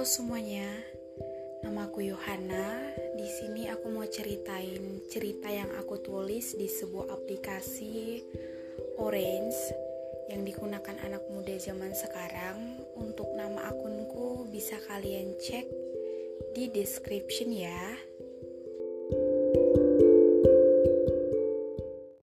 Halo semuanya, namaku Yohana. Di sini aku mau ceritain cerita yang aku tulis di sebuah aplikasi Orange yang digunakan anak muda zaman sekarang. Untuk nama akunku bisa kalian cek di description ya.